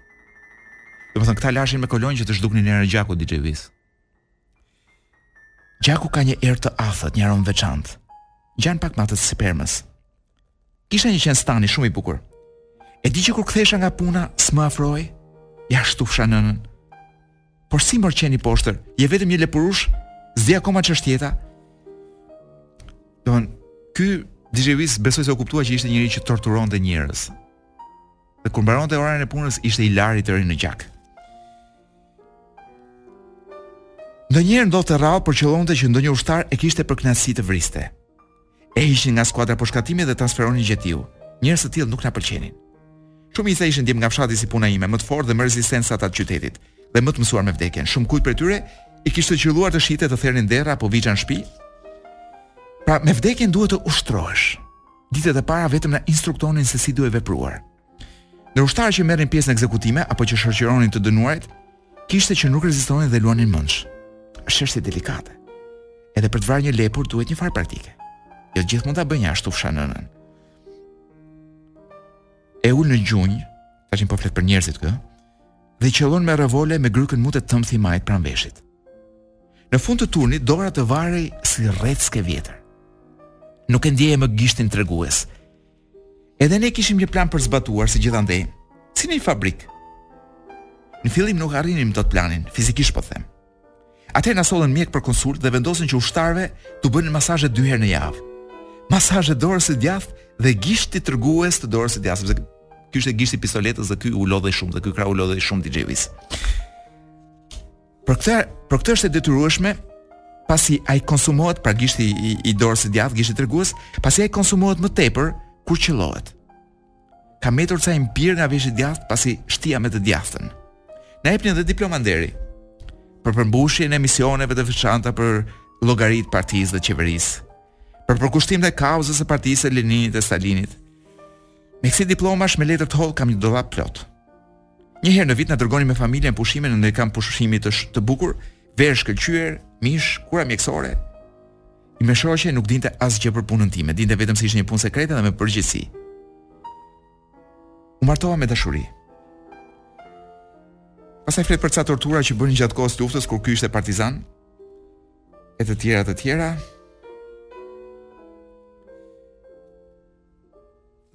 Domethënë këta laheshin me kolonj që të zhduknin erën e gjakut DJ Vis. Gjaku ka një erë të athët, një aromë të veçantë. Ngjan pak me atë të spermës. Kisha një qen stani shumë i bukur. E di që kur kthehesha nga puna, s'më afrohej, ia ashtufsha nënën. Por si mor qen i poshtër, je vetëm një lepurush, s'di akoma ç'është jeta. Domethënë, ky DJ Wiz besoj se u kuptua që ishte njeri që torturonte njerëz. Dhe kur mbaronte orarin e punës ishte i larë i tëri në gjak. Ndonjëherë ndodhte rrallë por qëllonte që ndonjë ushtar e kishte për kënaqësi të vriste. E hiqnin nga skuadra e pushkatimit dhe transferonin gjetiu. Njerëz të tillë nuk na pëlqenin. Shumica ishin djem nga fshati si puna ime, më të fortë dhe më rezistentë se ata të qytetit, dhe më të mësuar me vdekjen. Shumëkujt prej tyre i kishte qëlluar të shihte të thernin derra apo viça në shtëpi. Pra, me vdekjen duhet të ushtrohesh. Ditët e para vetëm na instruktonin se si duhej vepruar. Ndër ushtarët që merrnin pjesë në ekzekutime apo që shoqëronin të dënuarit, kishte që nuk rezistonin dhe luanin mendsh. Është çështje delikate. Edhe për të vrarë një lepur duhet një farë praktike. Jo të gjithë mund ta bëjnë ashtu fshanënën. E ul në gjunjë, tashi po flet për njerëzit këtu, dhe qëllon me revole me grykën mu te tëmthi i majtë pranë veshit. Në fund të turnit dora të varej si rreckë e vjetër. Nuk e ndjeje më gishtin tregues. Edhe ne kishim një plan për të zbatuar si gjithandej, si në një fabrikë. Në fillim nuk arrinim dot planin, fizikisht po them. Atëherë na sollën mjek për konsultë dhe vendosën që ushtarëve t'u bënin masazhe dy herë në javë. Masazhe dorës së djathtë dhe gishtit tregues të dorës së djathtë, sepse ky ishte gishti i pistoletës dhe ky u lodhej shumë dhe ky krahu u lodhej shumë DJ-s. Për këtë për këtë është e detyrueshme pasi ai konsumohet pra gishti i, i, i dorës së djathtë, gishti tregues, pasi ai konsumohet më tepër kur qëllohet. Kam mbetur ca i mpirë nga veshi i djathtë pasi shtia me të djathtën. Na jepnin edhe diploma nderi për përmbushjen e misioneve të veçanta për llogari të partisë dhe qeverisë, për përkushtim ndaj kauzës së partisë së Leninit e Stalinit. Me kësi diplomash me letër të hollë kam një dollap plot. Një herë në vit na dërgonin me familjen pushime në ndonjë kamp pushimi të të bukur, vend i shkëlqyer, mish, kura mjekësore. Ime shoqe nuk dinte asgjë për punën time, dinte vetëm se ishte një punë sekrete dhe me përgjegjësi. U martova me dashuri. Pastaj flet për ca tortura që bënin gjatë kohës së luftës kur ky ishte partizan e të tjera e të tjera.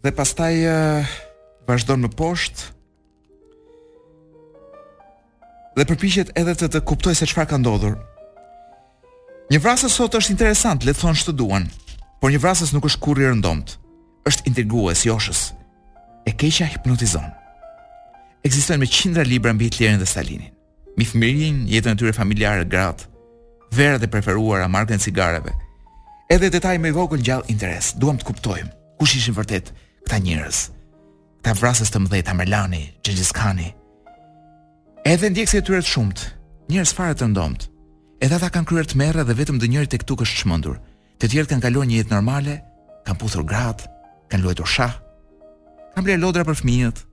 Dhe pastaj uh, vazhdon më poshtë dhe përpiqet edhe të të kuptojë se çfarë ka ndodhur. Një vrasës sot është interesant, le të thonë ç'të duan, por një vrasës nuk është kurrë i rëndomtë. Është intrigues, joshës. E keqja hipnotizon. Ekzistojnë me qindra libra mbi Hitlerin dhe Stalinin. Mbi fëmininë, jetën e tyre familjare, gratë, verërat e preferuara, markën e cigareve. Edhe detaji më i vogël ngjall interes. Duam të kuptojmë, kush ishin vërtet këta njerës. Këta vrasës të mëdhenj, Tamerlani, Xhengiskani. Edhe ndjekësit e tyre të shumtë, njerëz fare të rëndomtë. Edhe ata kanë kryer tmerre dhe vetëm ndonjëri tek-tuk është çmendur. Të tjerët kanë kaluar një jetë normale, kanë puthur gratë, kanë luajtur shah, kanë blerë lodra për fëmijët,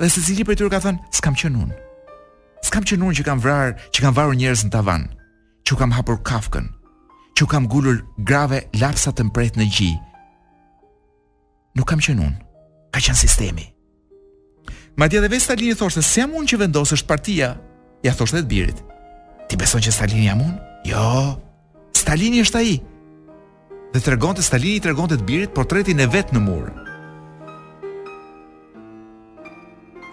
Dhe secili prej tyre ka thënë, s'kam qënë unë. S'kam qënë unë që kam vrarë, që kam varur njerëz në tavan, që u kam hapur kafkën, që u kam ngulur grave lapsa të mprehtë në gji. Nuk kam qënë unë, ka qënë sistemi. Madje dhe vetë Stalini thoshte, s'jam unë që vendos, është partia, ia thoshte dhe të birit. Ti beson që Stalini jam unë? Jo, Stalini është ai. Dhe tregonte Stalini i tregonte të birit portretin e vet në mur.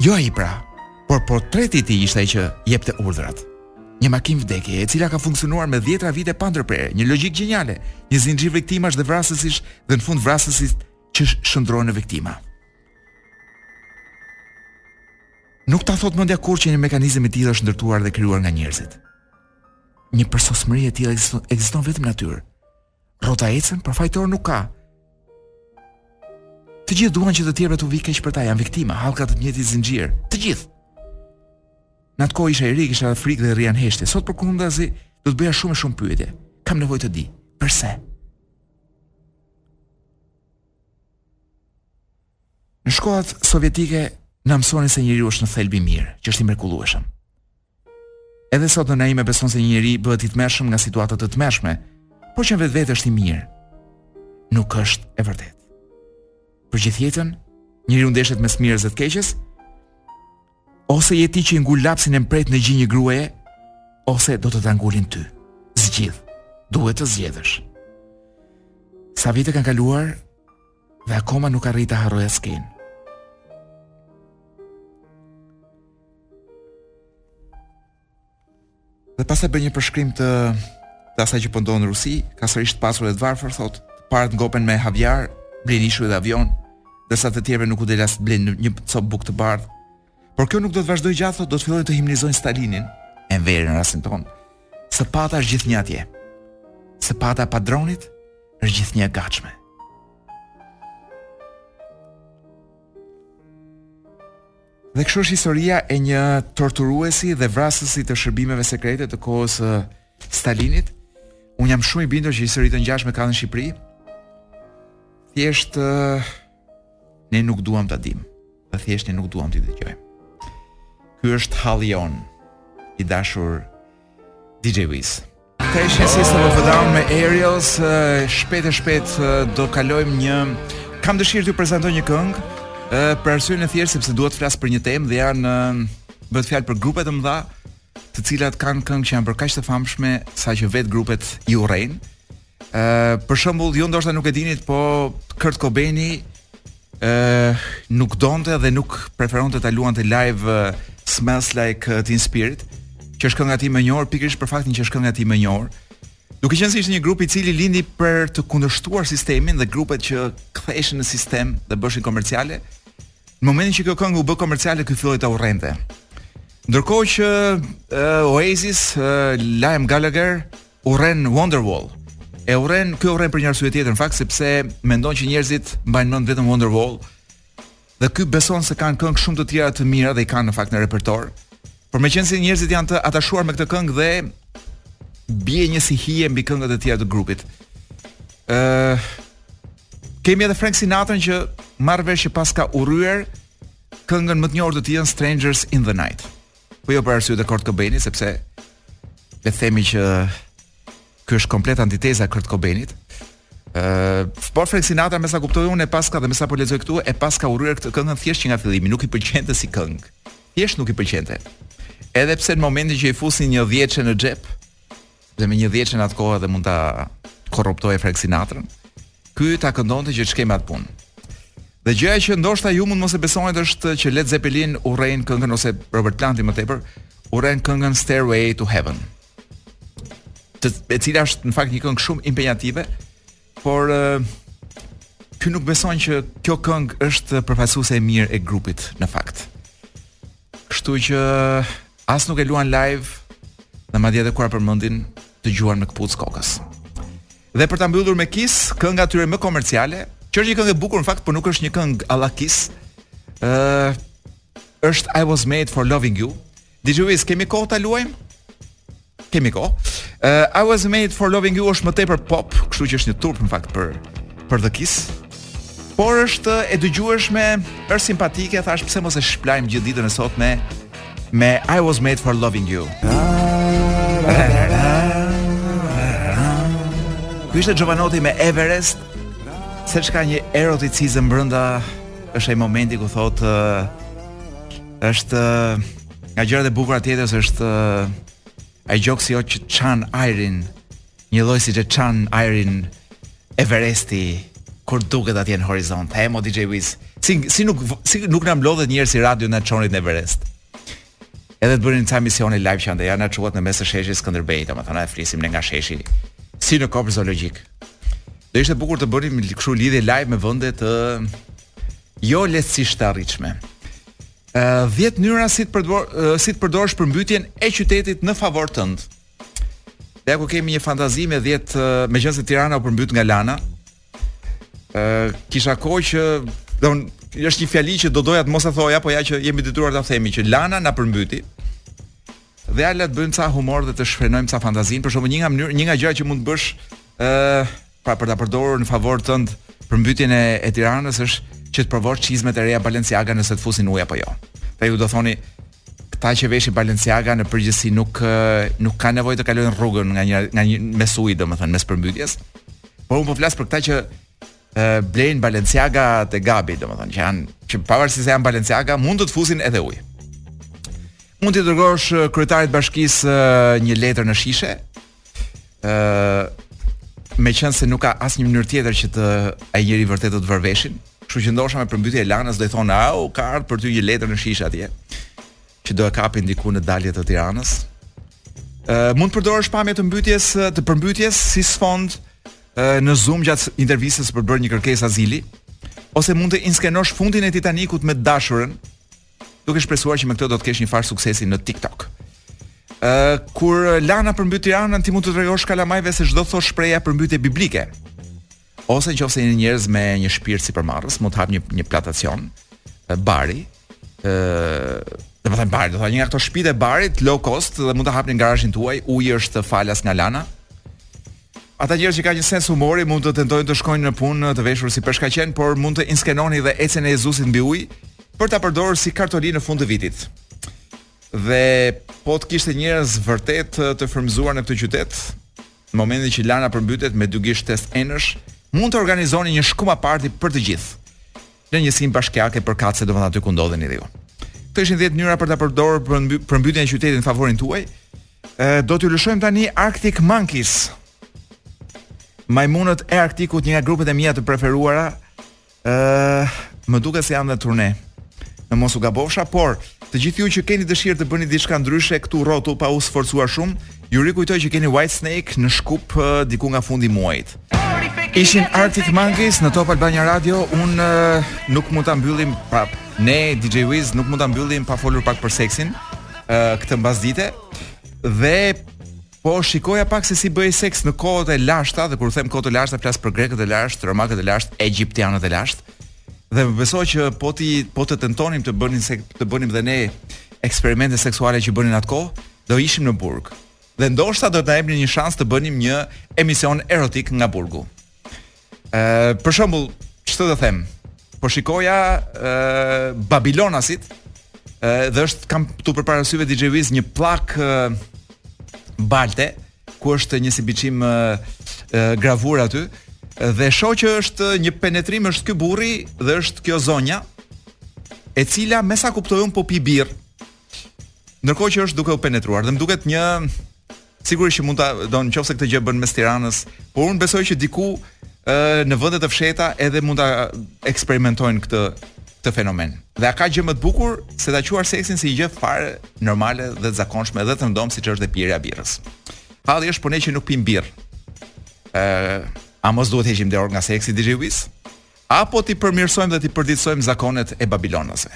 Jo ai pra, por portreti i tij ishte ai që jepte urdhrat. Një makinë vdekje, e cila ka funksionuar me dhjetëra vite pa ndërprerje, një logjikë gjeniale, një zinxhir viktimash dhe vrasësish dhe në fund vrasësit që shndërrohen në viktima. Nuk ta thotë mendja kurrë që një mekanizëm i tillë është ndërtuar dhe krijuar nga njerëzit. Një përsosmëri e tillë ekziston vetëm në natyrë. Rrota ecën, por fajtorë nuk ka. Të gjithë duan që të tjerëve t'u vijë keq për ta, janë viktima, hallka të të njëjtit zinxhir. Të gjithë. Në atë kohë isha i ri, kisha frikë dhe rrija në heshtje. Sot përkundazi, do të bëja shumë e shumë pyetje. Kam nevojë të di, përse? Në shkollat sovjetike na mësonin se njeriu është në thelb i mirë, që është i mrekullueshëm. Edhe sot nëna ime beson se një njeri bëhet i tmerrshëm nga situata të tmerrshme, por që në vetvete është i mirë. Nuk është e vërtetë. Për gjithë jetën, njeriu ndeshet mes së mirës dhe të keqes, ose je ti që i ngul lapsin e mprehtë në gji një gruaje, ose do të ta ngulin ty. Zgjidh. Duhet të zgjedhësh. Sa vite kanë kaluar Dhe akoma nuk arrij ta harroj atë skenë. Dhe pastaj bën një përshkrim të asaj që po ndodh në Rusi, ka sërish të pasur e të varfër, thotë, të parët ngopen me havjar, blejnë ishuj dhe avionë, ndërsa të tjerëve nuk u del as të blejnë një copë bukë të bardhë. Por kjo nuk do të vazhdojë gjatë, thotë, do të fillojnë të himnizojnë Stalinin, Enverin në rastin tonë. Sëpata është gjithnjë atje. Sëpata e padronit është gjithnjë e gatshme. Dhe kështu është historia e një torturuesi dhe vrasësi të shërbimeve sekrete të kohës së Stalinit. Unë jam shumë i bindur që histori të ngjashme ka dhe në Shqipëri. Thjesht uh, Ne nuk duam ta dimë, dhe thjesht ne nuk duam t'i dëgjojmë. Ky është halli jonë, i dashur DJ Wiz. Këta ishin System of a Down me Aerials, shpejt e shpejt do kalojmë një... Kam dëshirë t'ju prezantoj një këngë, për arsyen e thjeshtë sepse dua të flas për një temë dhe janë... Bëhet fjalë për grupe të mëdha, të cilat kanë këngë që janë për kaq të famshme saqë vetë grupet i urrejnë. Ë, për shembull, ju ndoshta nuk e dinit, po Kurt Cobaini ë nuk donte dhe nuk preferonte ta luante live uh, Smells Like uh, Teen Spirit, që është kënga e tij më e njohur pikërisht për faktin që është kënga e tij më e njohur. Duke qenë se ishte një grup i cili lindi për të kundërshtuar sistemin dhe grupet që ktheheshin në sistem dhe bëheshin komerciale, në momentin që kjo këngë u bë komerciale, ky filloi ta urrente. Ndërkohë që uh, Oasis, uh, Liam Gallagher, urren Wonderwall. E urren, ky urren për një arsye tjetër në fakt sepse mendon që njerëzit mbajnë mend vetëm Wonderwall. Dhe ky beson se kanë këngë shumë të tjera të mira dhe i kanë në fakt në repertor. Por meqenëse njerëzit janë të atashuar me këtë këngë dhe bie një si hije mbi këngët e tjera të grupit. Ë uh, Kemi edhe Frank Sinatra që marr vesh që paska urryer këngën më të njohur të tij Strangers in the Night. Po jo për arsyet e Kurt Cobainit, sepse le të themi që ky është komplet antiteza e Kurt Cobainit. Ë, uh, por Frank Sinatra me sa kuptoj unë e paska dhe me sa po lexoj këtu e paska urryer këtë këngën thjesht që nga fillimi nuk i pëlqente si këngë. Thjesht nuk i pëlqente. Edhe pse në momentin që i fusnin një dhjetëshe në xhep, dhe me një dhjetëshe në atë kohë edhe mund ta korruptoje Frank Sinatrën. Ky ta këndonte që ç'ke me atë punë. Dhe gjëja që ndoshta ju mund të mos e besonit është që Led Zeppelin urrejnë këngën ose Robert Planti më tepër urren këngën Stairway to Heaven. E cila është në fakt një këngë shumë impenjative Por ky nuk beson që kjo këngë është përfaqësuese e mirë e grupit në fakt. Kështu që as nuk e luan live, dhe madje edhe kur ia përmendin të gjuan me këpucë kokës. Dhe për ta mbyllur me Kiss, kënga e tyre më komerciale, që është një këngë e bukur në fakt, por nuk është një këngë alla Kiss, ë uh, është I was made for loving you, DJ Wiz, kemi kohë ta luajmë? Kemi kohë. Uh, I was made for loving you është më tepër pop, kështu që është një turp në fakt për për The Kiss. Por është e dëgjueshme, është simpatike, thashë pse mos e shplajmë gjithë ditën e sotme me I was made for loving you. Ky ishte Jovanotti me Everest. Seç ka një eroticizëm brenda është ai momenti ku thotë uh, Është nga gjërat e bukura tjetër është ai gjoksi që çan ajrin, njëlloj siç e çan ajrin Everesti kur duket atje në horizont. Hë mo DJ Wiz. Si si nuk si nuk na mblodhët njëherë si radio na çonit në Everest. Edhe të bënim ca emisione live që andej na çuat në mes të sheshit Skënderbej, domethënë e flisim ne nga sheshi si në kopsht zoologjik. Do ishte bukur të bënim kështu lidhje live me vende të Jo lehtësisht të arritshme. Ë 10 mënyra si të përdor si të përdorësh përmbytjen e qytetit në favorin tënd. Ja ku kemi një fantazi me 10 megjithëse Tirana u përmbyt nga Lana. Ë kisha kohë që doja është një fjali që do doja të mos e thoja, po ja që jemi detyruar ta themi që Lana na përmbyti. Dhe ja le të bëjmë ca humor dhe të shfrenojmë ca fantazinë, për shembull një nga mënyrë, një nga gjërat që mund të bësh ë pra për ta përdorur në favor tënd përmbytjen e, e Tiranës është që të provosh çizmet e reja Balenciaga nëse të fusin ujë apo jo. Dhe ju do thoni këta që veshin Balenciaga në përgjithësi nuk nuk kanë nevojë të kalojnë rrugën nga një nga një mes ujit domethënë mes përmbytjes. Por unë po flas për këta që e, blejnë Balenciaga te Gabi domethënë që janë që pavarësisht se janë Balenciaga mund të të fusin edhe ujë. Mund t'i dërgosh kryetarit të bashkisë një letër në shishe, ë meqenëse nuk ka asnjë mënyrë tjetër që të ai njeri vërtet të të vërë veshin, kështu që ndoshta me përmbytjen e Lanës do i thonë, "Au, ka ardhur për ty një letër në shishe atje." që do e kapin diku në dalje të Tiranës. Ë mund të përdorësh pamje të mbytjes të përmbytjes si sfond ë në Zoom gjatë intervistës për të bërë një kërkesë azili ose mund të inskenosh fundin e Titanikut me të dashurën duke shpresuar që me këtë do të kesh një farë suksesi në TikTok. Ë uh, kur Lana përmbyt Tiranën, ti mund të tregosh kalamajve se ç'do të thotë shprehja përmbytje biblike. Ose nëse jeni njerëz me një shpirt sipërmarrës, mund të hap një një plantacion uh, bari, ë uh, domethënë bar, domethënë një nga këto shtëpitë e barit low cost dhe mund ta hapni në garazhin tuaj. Uji është falas nga Lana. Ata njerëz që kanë një sens humori mund të tentojnë të shkojnë në punë të veshur si peshkaqen, por mund të inskenoni dhe ecjen e Jezusit mbi ujë për ta përdorur si kartolinë në fund të vitit. Dhe po të kishte njerëz vërtet të frymëzuar në këtë qytet, në momentin që Lana përmbytet me dy gisht Test enësh, mund të organizoni një shkuma party për të gjithë. në njësinë bashkiake përkatëse domethënë aty ku ndodheni dhe ju. Këto ishin 10 mënyra për ta përdorur përmby, përmbytjen e qytetit në favorin tuaj. Ë do t'ju lëshojmë tani Arctic Monkeys. Majmunët e Arktikut, një nga grupet e mia të preferuara. Ë më duket se janë në turne. Në mos u gabofsha, por të gjithë ju që keni dëshirë të bëni diçka ndryshe këtu rrotull pa u sforcuar shumë, Ju rikujtoj që keni Whitesnake në Shkup diku nga fundi i muajit. Ishin Arctic Monkeys në Top Albania Radio. Unë nuk mund ta mbyllim pa ne DJ Wiz nuk mund ta mbyllim pa folur pak për seksin uh, këtë mbasdite. Dhe po shikoja pak se si bëhej seks në kohët e lashta dhe kur them kohët e lashta flas për grekët e lashtë, romakët e lashtë, egjiptianët e lashtë. Dhe më besoj që po ti po të tentonim të bënim se të bënim dhe ne eksperimente seksuale që bënin atë kohë, do ishim në burg dhe ndoshta do të na jepnin një shans të bënim një emision erotik nga burgu. Ë, për shembull, ç'të të them? Po shikoja ë babilonasit, ë dhe është kam këtu përpara syve DJ Wiz një pllakë ë, balte ku është një si biçim ë, ë, gravur aty dhe shoh që është një penetrim, është ky burri dhe është kjo zonja e cila me sa kuptoj unë po pi birrë Ndërkohë që është duke u penetruar dhe më duket një sigurisht që mund ta, do nëse këtë gjë bën mes Tiranës, por unë besoj që diku ë në vende të fshehta edhe mund ta eksperimentojnë këtë këtë fenomen. Dhe a ka gjë më të bukur se ta quash seksin si një gjë fare normale dhe të zakonshme dhe të rëndom siç është dhe pirja e birrës. Halli është po ne që nuk pimë birrë. ë A mos duhet të heqim dorë nga seksi DJ Wiz? Apo t'i përmirësojmë dhe t'i përditësojmë zakonet babilonase?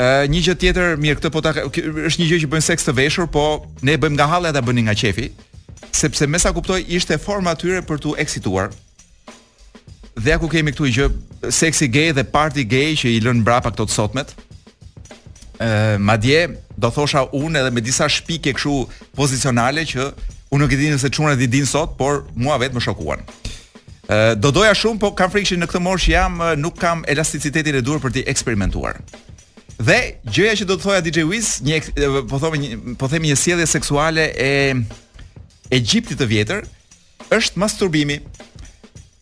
Ë një gjë tjetër, mirë këtë po ta ky është një gjë që bëjnë seks të veshur, po ne e bëjmë nga halli, ata bënin nga qejfi, sepse me sa kuptoj ishte forma e tyre për t'u eksituar. Dhe ja ku kemi këtu gjë seksi gay dhe party gay që i lënë mbrapa këto të sotmet. Ë madje do thosha unë edhe me disa shpikje kështu pozicionale që unë nuk e di nëse çunat i dinë sot, por mua vetë më shokuan. Do doja shumë, po kam frikë që në këtë moshë që jam nuk kam elasticitetin e duhur për t'i eksperimentuar. Dhe gjëja që do të thoja DJ Wiz, një po themi një po themi një sjellje seksuale e Egjiptit të vjetër është masturbimi.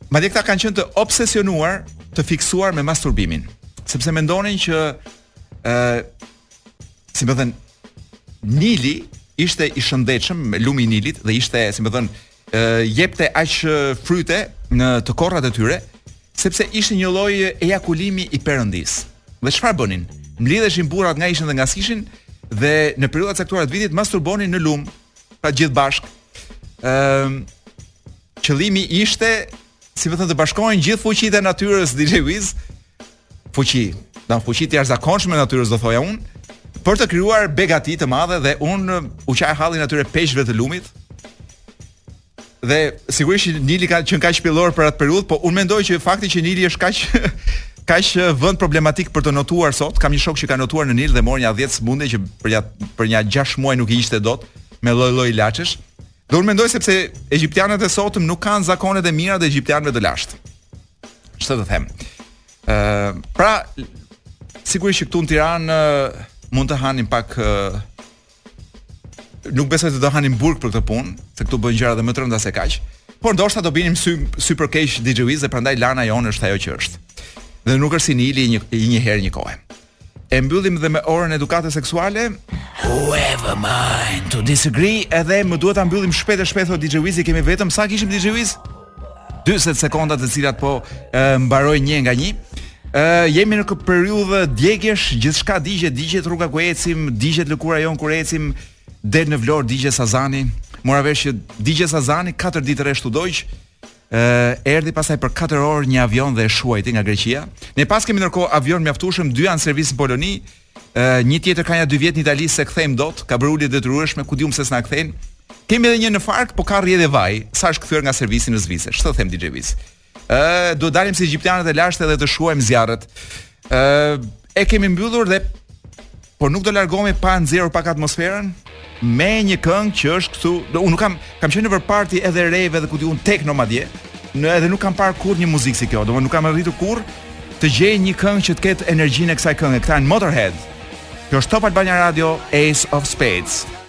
Madje këta kanë qenë të obsesionuar, të fiksuar me masturbimin, sepse mendonin që ë si me thënë Nili ishte i shëndetshëm, lumi i Nilit dhe ishte, si me thënë, jepte aq fryte në të korrat e tyre, sepse ishte një lloj ejakulimi i perëndisë. Dhe çfarë bënin? Mblidheshin burrat nga ishin dhe nga s'ishin dhe në periudha të caktuara të vitit masturbonin në lum, pra të gjithë bashkë. Ëm qëllimi ishte, si me thënë, të bashkohen gjithë fuqitë e natyrës DJ Wiz, fuqi, do fuqitë e jashtëzakonshme të natyrës do thoja unë, për të krijuar begati të madhe dhe unë u qaj hallin atyre peshqve të lumit. Dhe sigurisht Nili ka qenë kaq pjellor për atë periudhë, po unë mendoj që fakti që Nili është kaq kaq vend problematik për të notuar sot, kam një shok që ka notuar në Nil dhe mori një 10 sëmundje që për nja për nja 6 muaj nuk i hiqte dot me lloj-lloj ilaçesh. Dhe unë mendoj sepse egjiptianët e sotëm nuk kanë zakonet e mira të egjiptianëve të lashtë. ç'të të them. Ë uh, pra sigurisht që këtu në Tiranë uh, mund të hanim pak uh, nuk besoj se do hanim burg për këtë punë, se këtu bëjnë gjëra dhe më të rënda se kaq. Por ndoshta do binim sy sy për keq DJ Wiz dhe prandaj Lana jonë është ajo që është. Dhe nuk është si Nili i një një herë një kohe. E mbyllim dhe me orën edukate seksuale. Whoever mind to disagree, edhe më duhet ta mbyllim shpejt e shpejt DJ Wiz, kemi vetëm sa kishim DJ Wiz? 40 sekonda të cilat po mbarojnë një nga një. Ë uh, jemi në periudhë djegjesh, gjithçka digjet, digjet rruga ku ecim, digjet lëkura jonë kur ecim del në Vlorë digje Sazani. Mora vesh që digje Sazani katër ditë rresht u dogj. Ë erdhi pastaj për 4 orë një avion dhe e shuajti nga Greqia. Ne paskemi ndërkohë avion mjaftueshëm, dy janë servis në Poloni, ë një tjetër ka ja dy vjet në Itali se kthejmë dot, ka bërë ulje të detyrueshme, ku di unë pse s'na kthejnë. Kemi edhe një në Farkë, po ka rrjedhje vaj, sa është kthyer nga servisi në Zvicër. Ç'të them DJ Wiz? Ë duhet dalim si egjiptianët e lashtë edhe të shuajmë zjarret. Ë e kemi mbyllur dhe por nuk do largohemi pa nxehur pak atmosferën me një këngë që është këtu. Do unë nuk kam kam qenë nëpër party edhe rave dhe ku di unë tekno madje. Në edhe nuk kam parë kurrë një muzikë si kjo, domethënë nuk kam arritur kurrë të gjej një këngë që të ketë energjinë e kësaj kënge. Këta janë Motorhead. Kjo është Top Albania Radio Ace of Spades.